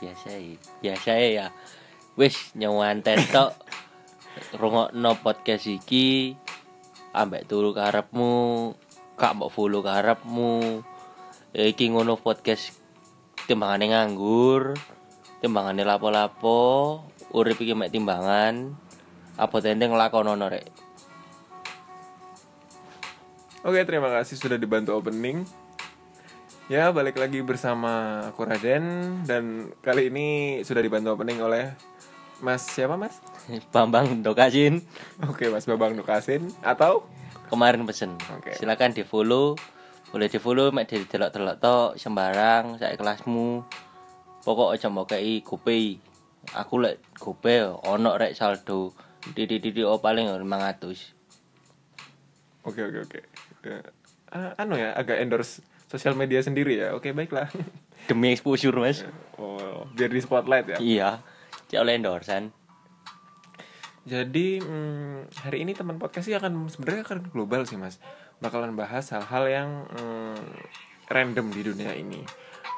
biasa ya biasa ya. Wis nyawanten tok. Rungokno podcast iki. Ambek turu karepmu kak mbok follow karepmu. Iki ngono podcast timbangane nganggur timbangane lapo-lapo. Urip iki mek timbangan apa tenteng nglakonono rek? Oke, terima kasih sudah dibantu opening. Ya, balik lagi bersama aku Raden. Dan kali ini sudah dibantu opening oleh Mas siapa Mas? Bambang Dokasin Oke, Mas Babang Nukasin atau? Kemarin pesen. Oke. silakan di follow boleh di follow mek di delok delok tok sembarang saya kelasmu. Pokok aja mau kei gopay. Aku lek gopay ono rek saldo. Di di di oh paling 500 Oke, oke, oke. Ah, anu ya, agak endorse sosial media sendiri ya. Oke, baiklah. demi exposure mas Oh, biar di spotlight ya. iya cek oleh endorsan Jadi hmm, hari ini teman podcast sih akan sebenarnya akan global sih mas. Bakalan bahas hal-hal yang hmm, random di dunia ini.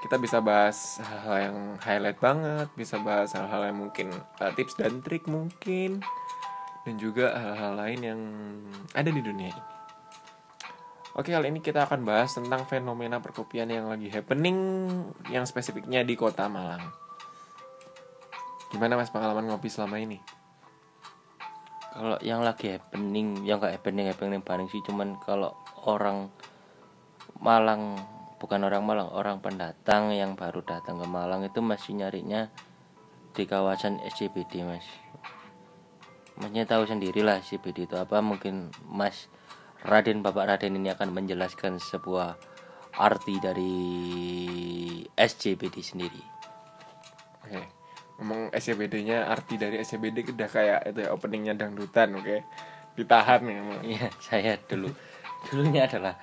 Kita bisa bahas hal-hal yang highlight banget, bisa bahas hal-hal yang mungkin uh, tips dan trik mungkin, dan juga hal-hal lain yang ada di dunia ini. Oke kali ini kita akan bahas tentang fenomena perkopian yang lagi happening, yang spesifiknya di kota Malang. Gimana mas pengalaman ngopi selama ini? kalau yang lagi happening yang gak happening happening paling sih cuman kalau orang Malang bukan orang Malang orang pendatang yang baru datang ke Malang itu masih nyarinya di kawasan SCBD mas Masnya tahu sendiri lah SCBD itu apa mungkin Mas Raden Bapak Raden ini akan menjelaskan sebuah arti dari SCBD sendiri Oke. Ngomong SCBD-nya arti dari SCBD udah kayak itu ya openingnya dangdutan, oke. Ditahan emang. Iya, saya dulu dulunya adalah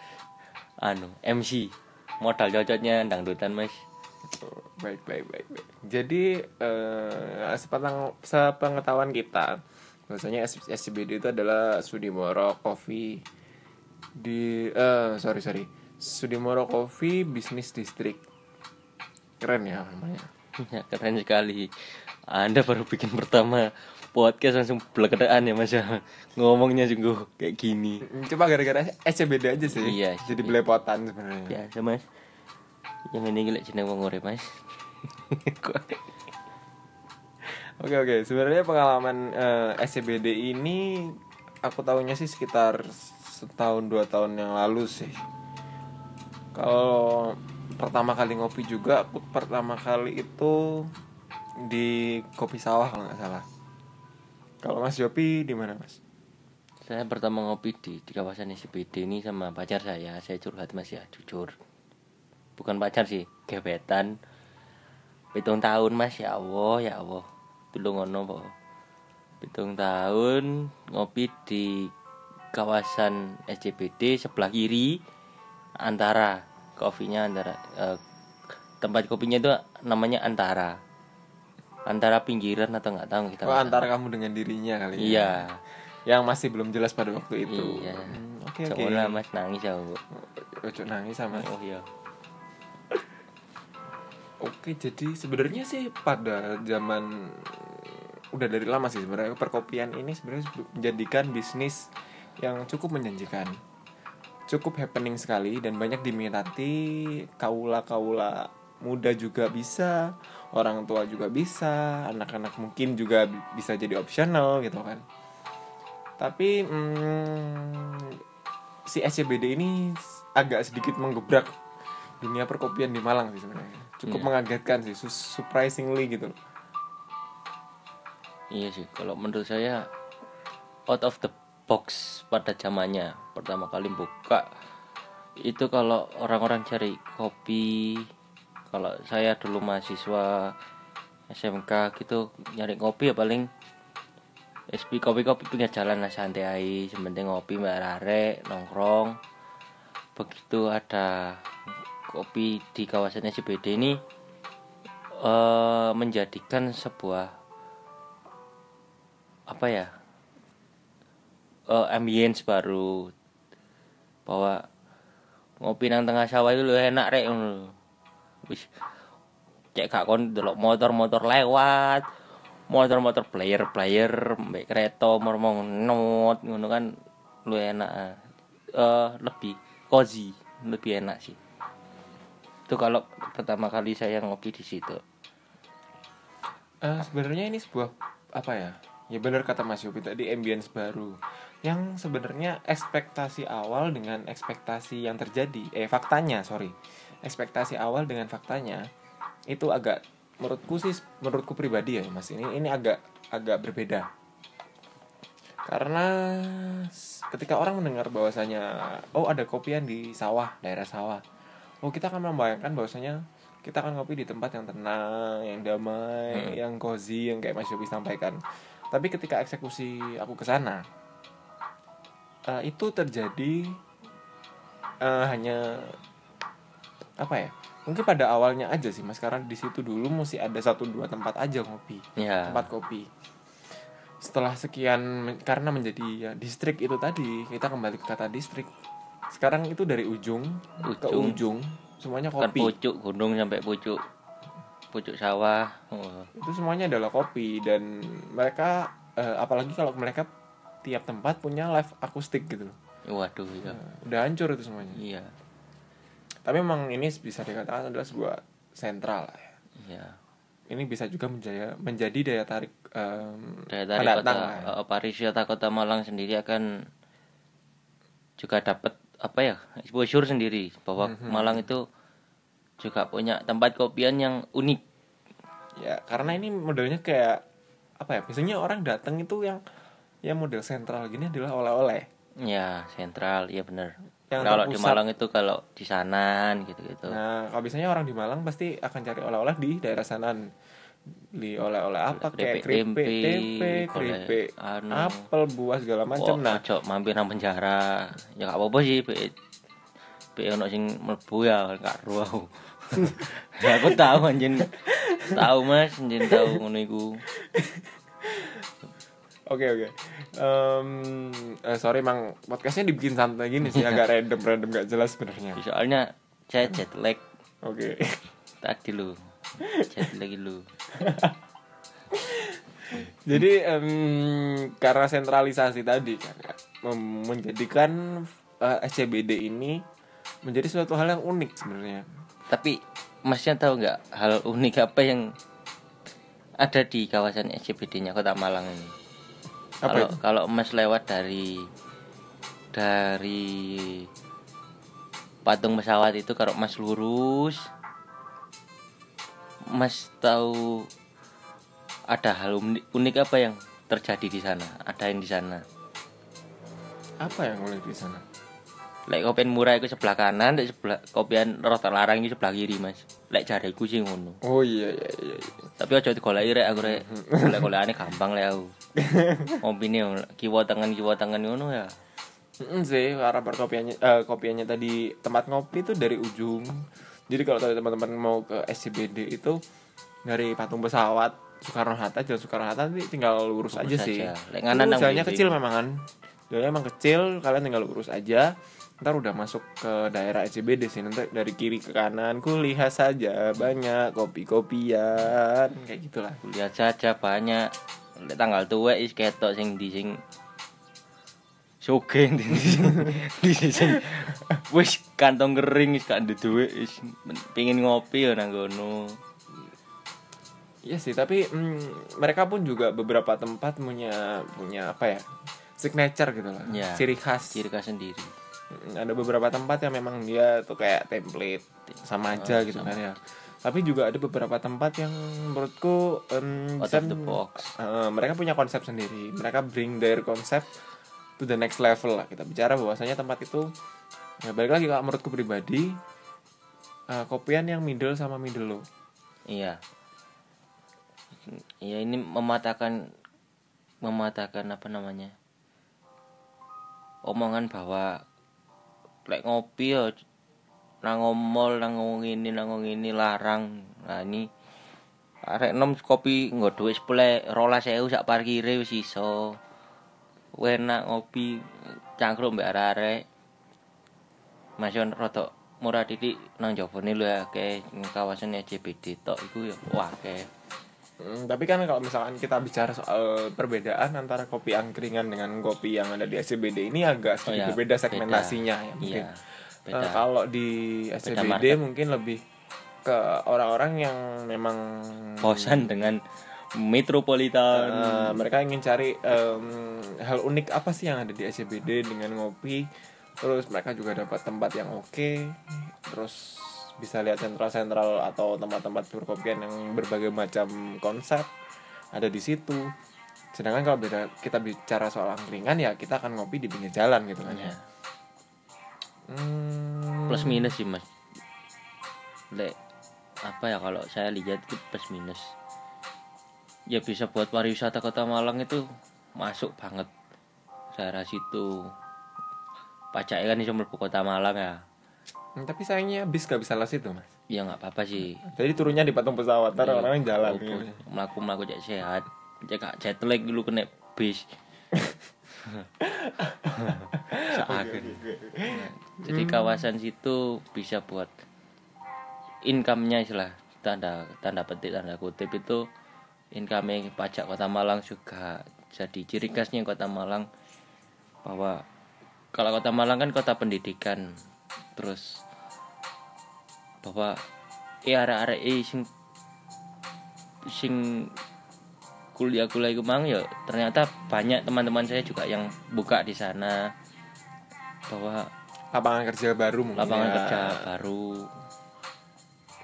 anu MC modal cocoknya dangdutan mas Oh, baik, baik, baik, baik. Jadi eh sepatang sepengetahuan kita, bahwasanya S- SCBD itu adalah Sudimoro Coffee di eh sorry sorry Sudimoro Coffee Business District. Keren ya namanya. ya, keren sekali anda baru bikin pertama podcast langsung belekedaan ya mas ya ngomongnya sungguh kayak gini Coba gara-gara SCBD aja sih. Iya, Jadi SCBD. belepotan sebenarnya. biasa mas yang ini gila jeneng wong mas Oke oke, sebenarnya pengalaman eh, SCBD ini aku tahunya sih sekitar setahun dua tahun yang lalu sih. Kalau pertama kali ngopi juga aku pertama kali itu di kopi sawah kalau nggak salah. Kalau Mas Yopi di mana Mas? saya pertama ngopi di, di kawasan SCBD ini sama pacar saya saya curhat mas ya jujur bukan pacar sih gebetan hitung tahun mas ya Allah ya Allah dulu ngono po hitung tahun ngopi di kawasan SCBD sebelah kiri antara kopinya antara eh, tempat kopinya itu namanya antara antara pinggiran atau nggak tahu kita Oh, antara kamu dengan dirinya kali ya. iya Yang masih belum jelas pada waktu itu. Iya. Hmm, Oke oke. Sekolah mas nangis ya Bu. Ojo nangis sama Oh iya. Oke, jadi sebenarnya sih pada zaman udah dari lama sih sebenarnya perkopian ini sebenarnya menjadikan bisnis yang cukup menjanjikan. Cukup happening sekali dan banyak diminati kaula-kaula muda juga bisa, orang tua juga bisa, anak-anak mungkin juga bi- bisa jadi optional gitu kan. Tapi hmm, si SCBD ini agak sedikit menggebrak dunia perkopian di Malang sih sebenarnya. Cukup Iya. mengagetkan sih, su- surprisingly gitu. loh. Iya sih. Kalau menurut saya out of the box pada zamannya pertama kali buka itu kalau orang-orang cari kopi kalau saya dulu mahasiswa SMK gitu nyari kopi ya paling SP kopi kopi pinggir jalan lah santai aja sementing ngopi mbak nongkrong. Begitu ada kopi di kawasan SCBD ini eh, menjadikan sebuah apa ya eh, ambience baru. Bahwa ngopi nang tengah sawah itu lu enak rek wis cek gak kon delok motor-motor lewat motor-motor player-player mbek kereta mau not ngono kan lu enak eh lebih cozy lebih enak sih. Itu kalau pertama kali saya ngopi di situ. Eh, sebenarnya ini sebuah apa ya? Ya benar kata Mas Yopi tadi ambience baru. Yang sebenarnya ekspektasi awal dengan ekspektasi yang terjadi, eh faktanya, sorry. Ekspektasi awal dengan faktanya itu agak menurutku sih menurutku pribadi ya Mas ini ini agak agak berbeda. Karena ketika orang mendengar bahwasanya oh ada kopian di sawah, daerah sawah. Oh, kita akan membayangkan bahwasanya kita akan ngopi di tempat yang tenang, yang damai, Hmm. yang cozy, yang kayak Mas Yopi sampaikan. Tapi ketika eksekusi aku ke sana, eh, itu terjadi eh, hanya apa ya? Mungkin pada awalnya aja sih, Mas. Karena di situ dulu mesti ada satu dua tempat aja ngopi, ya tempat kopi. Setelah sekian karena menjadi ya, distrik itu tadi, kita kembali ke kata distrik. Sekarang itu dari ujung, ke Ujung. ujung semuanya kopi. pucuk gunung sampai pucuk pucuk sawah oh. itu semuanya adalah kopi dan mereka eh, apalagi kalau mereka tiap tempat punya live akustik gitu loh waduh ya Nah, udah hancur itu semuanya iya tapi memang ini bisa dikatakan adalah sebuah sentral lah ya. iya ini bisa juga menjaya, menjadi daya tarik em, daya tarik pendatang kota lah ya. eh, pariwisata kota Malang sendiri akan juga dapat apa ya exposure sendiri bahwa Mhm. Malang itu juga punya tempat kopian yang unik ya karena ini modelnya kayak apa ya biasanya orang datang itu yang yang model sentral gini adalah oleh-oleh ya sentral iya bener Yang kalau di. Malang itu kalau di Sanan gitu-gitu Nah, kalau biasanya orang di Malang pasti akan cari oleh-oleh di daerah sana. Beli oleh-oleh apa kayak Keripik tempe, keripik, anu. apel, buah segala macam. Nah, ojo mampir nang penjara. Ya gak apa-apa sih, be be ono sing mlebu ya gak ro aku. ya aku tahu anjen. Tahu Mas, anjen tahu ngono iku. Oke oke. Eh, sorry mang podcastnya dibikin santai gini sih agak random random gak jelas sebenarnya. Soalnya saya jet lag Oke. tadi lu. Jet lag lu. Jadi em, karena sentralisasi tadi kan ya, menjadikan eh, SCBD ini menjadi suatu hal yang unik sebenarnya. Tapi Masnya tahu nggak hal unik apa yang ada di kawasan SCBD-nya Kota Malang ini? Apa kalau itu? kalau Mas lewat dari dari patung pesawat itu kalau Mas lurus Mas tahu ada hal unik, unik apa yang terjadi di sana? Ada yang di sana. Apa yang unik di sana? Lek kopian murah itu sebelah kanan, lek sebelah kopian rota larang itu sebelah kiri, Mas. Lek jareku sih ngono. Oh iya iya iya. iya. Tapi aja digoleki rek aku rek. Lek golekane gampang lek aku. Ngopine kiwa tangan kiwa tangan ngono ya. Mm sih karena perkopiannya eh, kopiannya tadi tempat ngopi itu dari ujung. Jadi kalau tadi teman-teman mau ke SCBD itu dari patung pesawat Soekarno Hatta jalan Soekarno Hatta nanti tinggal lurus, Lurus aja sih. Lek nganan jalannya kecil memang kan. Jalannya emang kecil, kalian tinggal lurus aja. Ntar udah masuk ke daerah SCBD sih nanti dari kiri ke kanan kulihat saja banyak kopi-kopian kayak gitulah. Lihat saja banyak tanggal tua is ketok sing di sing Sugeng di sing di sing wis kantong kering wis gak ndek duit wis pengin ngopi ya nang kono. Iya sih, tapi mm, mereka pun juga beberapa tempat punya punya apa ya signature gitu lah, Ya. ciri khas. Ciri khas sendiri. Ada beberapa tempat yang memang dia tuh kayak template sama aja Oh, gitu sama. kan ya. Tapi juga ada beberapa tempat yang menurutku bisa of the box. Eh, mereka punya konsep sendiri. Mereka bring their konsep to the next level lah. Kita bicara bahwasanya tempat itu ya balik lagi kalau menurutku pribadi eh, kopian yang middle sama middle low. Iya. Iya ini mematahkan mematahkan apa namanya? Omongan bahwa lek ngopi ya nang ngomol nang ini nang ini larang. Nah ini arek nom kopi nggo dhuwit 10 12.000 sak parkire wis iso. Enak ngopi cangkruk mbek arek-arek. Masih rada murah titik nang jawabane lho ya kawasan CBD tok iku ya wah Hmm, tapi kan kalau misalkan kita bicara soal perbedaan antara kopi angkringan dengan kopi yang ada di SCBD ini agak Oh, sedikit ya, beda segmentasinya ya mungkin. iya beda kalau di SCBD mungkin lebih ke orang-orang yang memang bosan dengan metropolitan eh, mereka ingin cari em, hal unik apa sih yang ada di SCBD dengan ngopi. Terus mereka juga dapat tempat yang oke. Terus bisa lihat sentral-sentral atau tempat-tempat berkopian yang berbagai macam konsep ada di situ. Sedangkan kalau beda kita bicara soal angkringan ya kita akan ngopi di pinggir jalan gitu kan ya. Ya, Hmm, plus minus sih mas. Lek, apa ya kalau saya lihat itu plus minus. Ya bisa buat pariwisata kota Malang itu masuk banget. Daerah situ. Pajaknya kan cuma kota Malang ya tapi sayangnya bis gak bisa les itu mas. ya nggak apa-apa sih Jadi turunnya di patung pesawat, ntar Iya. orang jalan. Oh, gitu. melaku melaku cek sehat cek gak jet lag dulu kena bis seakan Nah, jadi kawasan situ bisa buat income-nya istilah tanda tanda petik tanda kutip itu income pajak kota Malang juga jadi ciri khasnya kota Malang bahwa kalau kota Malang kan kota pendidikan terus bahwa ya arek-arek eh, sing sing kuliah-kuliah itu mang ya ternyata banyak teman-teman saya juga yang buka di sana bahwa Lapangan kerja baru mungkin. lapangan ya. kerja baru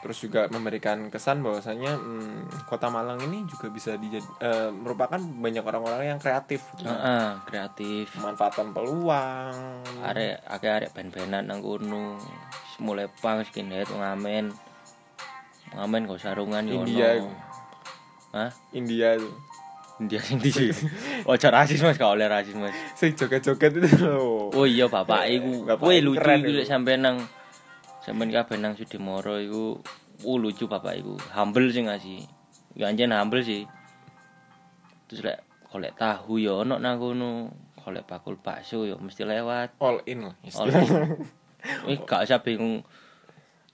Terus juga memberikan kesan bahwasanya hmm, kota Malang ini juga bisa dijad eh, merupakan banyak orang-orang yang kreatif. gitu. Heeh, kreatif Memanfaatkan peluang. arek akeh arek ben-benan nang kono mulai pang skinhead ngamen ngamen kok sarungan yo India. Hah? India tuh. India sing di. Ojo rasis Mas, gak oleh rasis Mas. Sing joget-joget itu loh. Oh iya bapak iku. Kowe lucu iku iku. lek sampe nang sampean kabeh nang Sudimoro iku oh lucu bapak iku. Humble sih ngasih. Ya anjen humble sih. Terus lek golek tahu ya ono nang kono. Golek bakul bakso ya mesti lewat. All in lah. Oleh. Wih gak usah bingung.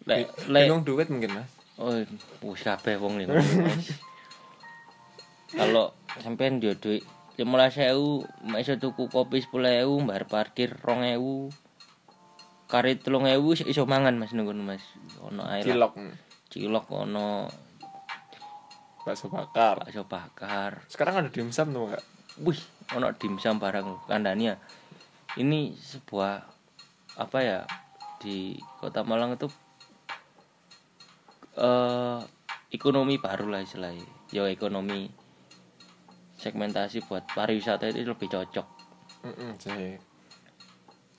Lek lek Bingung duit mungkin mas. oh wis kabeh wong Mas. Kalau sampean yo duit 15.000 mek iso tuku kopi 10.000 bayar parkir 2.000 karet 3.000 iso mangan Mas nunggu Mas ono lah. Cilok. cilok ono Bakso bakar. bakso bakar Sekarang ada dimsum tuh kak. wih ono dimsum barang kandani ya ini sebuah apa ya di kota Malang itu eh ekonomi baru lah istilahnya ya ekonomi segmentasi buat pariwisata itu lebih cocok Mm-mm, sih.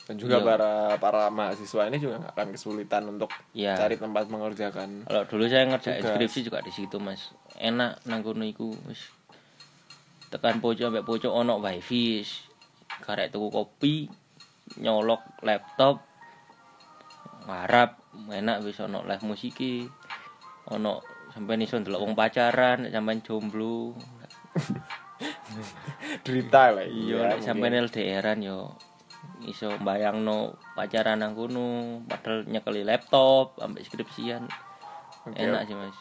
Dan juga Iya. para para mahasiswa ini juga nggak akan kesulitan untuk ya cari tempat mengerjakan. kalau dulu saya ngerjain skripsi juga di situ mas enak nang kono iku wis tekan pojok sampai pojok ono wifi karek tuku kopi nyolok laptop ngarap enak wis ono live musiki ono sampai iso ndelok wong pacaran sampai jomblo Derita lah iya iya. sampai. LDRan yo iso bayangno pacaran nang kono padahal nyekeli laptop sampai skripsian Oke. enak sih mas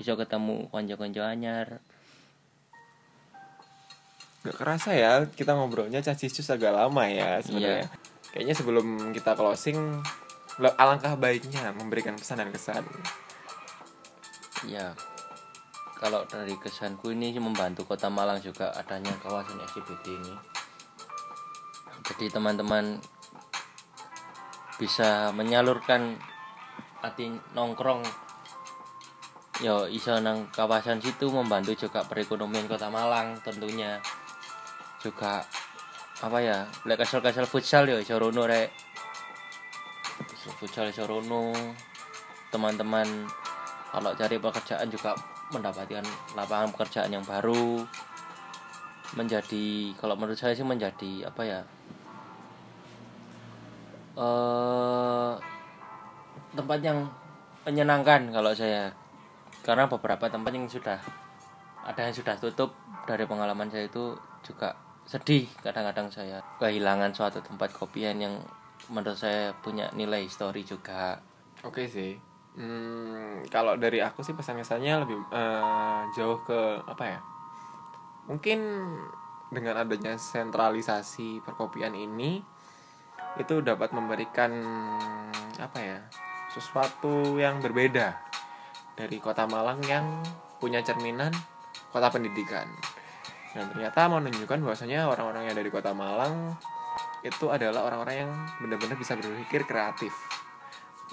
iso ketemu konco-konco anyar Gak kerasa ya kita ngobrolnya cacis agak lama ya sebenarnya. Kayaknya sebelum kita closing alangkah baiknya memberikan pesan dan kesan. ya kalau dari kesanku ini membantu kota Malang juga adanya kawasan SCBD ini jadi teman-teman bisa menyalurkan hati nongkrong. Yo iso nang kawasan situ membantu juga perekonomian kota Malang tentunya. Juga apa ya lek kesel-kesel futsal yo iso rono rek. Futsal iso rono. Teman-teman kalau cari pekerjaan juga mendapatkan lapangan pekerjaan yang baru. Menjadi kalau menurut saya sih menjadi apa ya eh tempat yang menyenangkan kalau saya karena beberapa tempat yang sudah ada yang sudah tutup dari pengalaman saya itu juga sedih kadang-kadang saya kehilangan suatu tempat kopian yang menurut saya punya nilai histori juga Oke sih. Hmm, kalau dari aku sih pesan kesannya lebih eh, jauh ke apa ya? Mungkin dengan adanya sentralisasi perkopian ini itu dapat memberikan apa ya? Sesuatu yang berbeda dari Kota Malang yang punya cerminan kota pendidikan. Dan ternyata menunjukkan bahwasanya orang-orang yang dari Kota Malang itu adalah orang-orang yang benar-benar bisa berpikir kreatif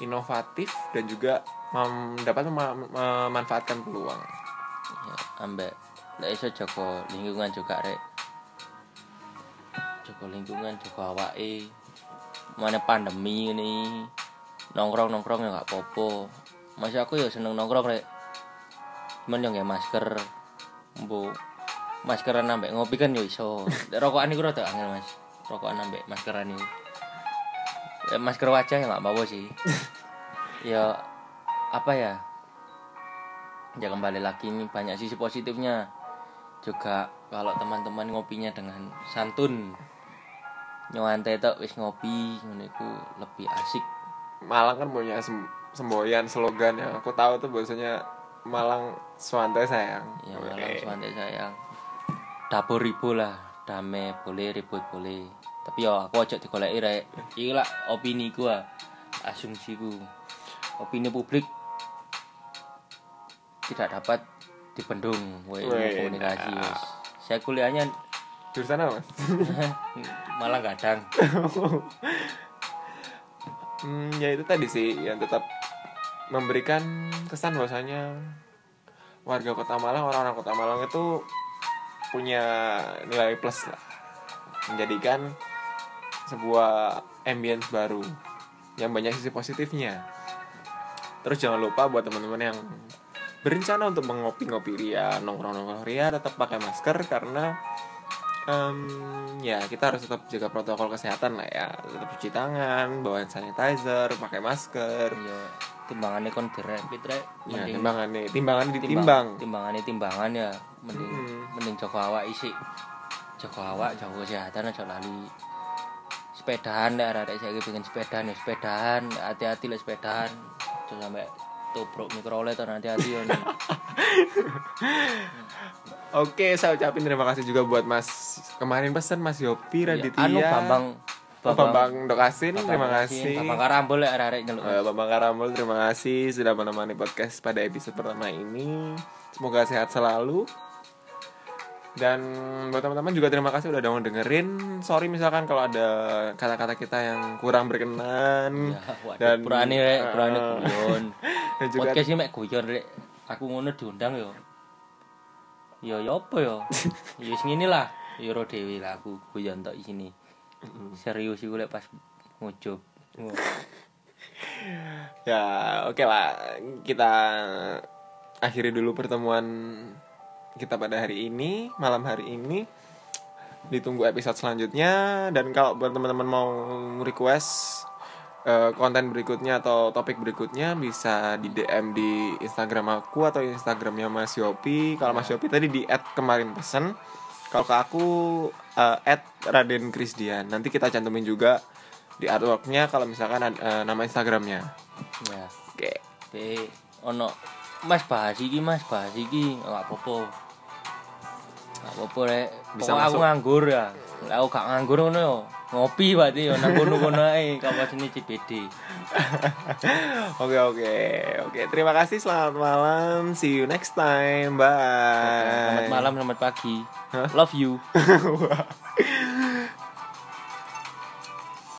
inovatif dan juga mem- dapat mema- memanfaatkan peluang. ya ambek ndak iso jaga lingkungan juga rek jaga lingkungan jaga awake mana pandemi ini. Nongkrong nongkrong ya nggak popo masih aku ya seneng nongkrong rek. Cuman yang nggak masker bu. Maskeran ambek ngopi kan yo iso. Rokokan iku rada angel mas. Rokokan ambek maskeran itu ya, masker wajah ya nggak apa sih. Ya apa ya? Ya kembali lagi ini banyak sisi positifnya. Juga kalau teman-teman ngopinya dengan santun nyantai tok wis ngopi ngono iku lebih asik Malang kan punya sem- semboyan slogan yang aku tahu tuh bahwasanya Malang Swantai sayang. ya Oke. malam santai sayang dapur ribu lah damai boleh ribut boleh tapi ya aku aja digoleki rek iki lah opini gua asumsiku opini publik tidak dapat dibendung komunikasi nah. saya kuliahnya Jurusan apa? Mas? malah kadang Hmm, ya itu tadi sih yang tetap memberikan kesan bahwasanya warga Kota Malang, orang-orang Kota Malang itu punya nilai plus lah. Menjadikan sebuah ambience baru yang banyak sisi positifnya. Terus jangan lupa buat teman-teman yang berencana untuk mengopi-ngopi ria, nongkrong-nongkrong ria tetap pakai masker karena em, ya kita harus tetap jaga protokol kesehatan lah ya. Tetap cuci tangan bawa hand sanitizer pakai masker. Ya timbangannya kon direpit rek ya Mending- timbangan nih timbangan timbang- ditimbang timbangannya timbangan ya. Mending Mm. mending joko awak isi joko awak joko kesehatan aja lali. Sepedahan deh ada saya pengen sepedahan ya sepedahan. Hati-hati lah sepedahan. Jangan sampai tubruk mikrolet atau hati-hati ya. oke saya ucapin terima kasih juga buat mas kemarin pesan mas Yopi Ya, Raditya. anu Bambang. Oh, Bambang. Dokasin Bambang terima Dokasin, kasih. Bambang Karambol ya arek nyeluk. Eh, Bambang Karambol terima kasih sudah menemani podcast pada episode pertama ini. Semoga sehat selalu. Dan buat teman-teman juga terima kasih udah mau dengerin. Sorry misalkan kalau ada kata-kata kita yang kurang berkenan. Ya waduh dan purane rek eh, guyon. dan juga podcast ini mek guyon rek. Aku ngono diundang yo yo yo apa yo yo sing ini lah. Yo ro dewi lah aku guyon tok sini serius iku lek pas ngucup ya oke lah. Kita akhiri dulu pertemuan kita pada hari ini malam hari ini. Ditunggu episode selanjutnya. Dan kalau buat teman-teman mau request eh, konten berikutnya atau topik berikutnya bisa di DM di Instagram aku atau Instagramnya Mas Yopi. Kalau Mas Yopi tadi di add kemarin pesen. Kalau ke aku eh, add Raden Krisdian. Nanti kita cantumin juga di artworknya kalau misalkan eh, nama Instagramnya. Ya. Oke. Be ono mas bahas iki mas bahas iki nggak apa-apa. Nggak apa-apa rek. Bisa Pokoknya aku nganggur ya. Lah aku gak nganggur ngono yo ngopi berarti yo nang kono-kono ae kawas ini CBD Oke oke oke. Terima kasih selamat malam. See you next time. Bye. Selamat malam selamat pagi. Love you.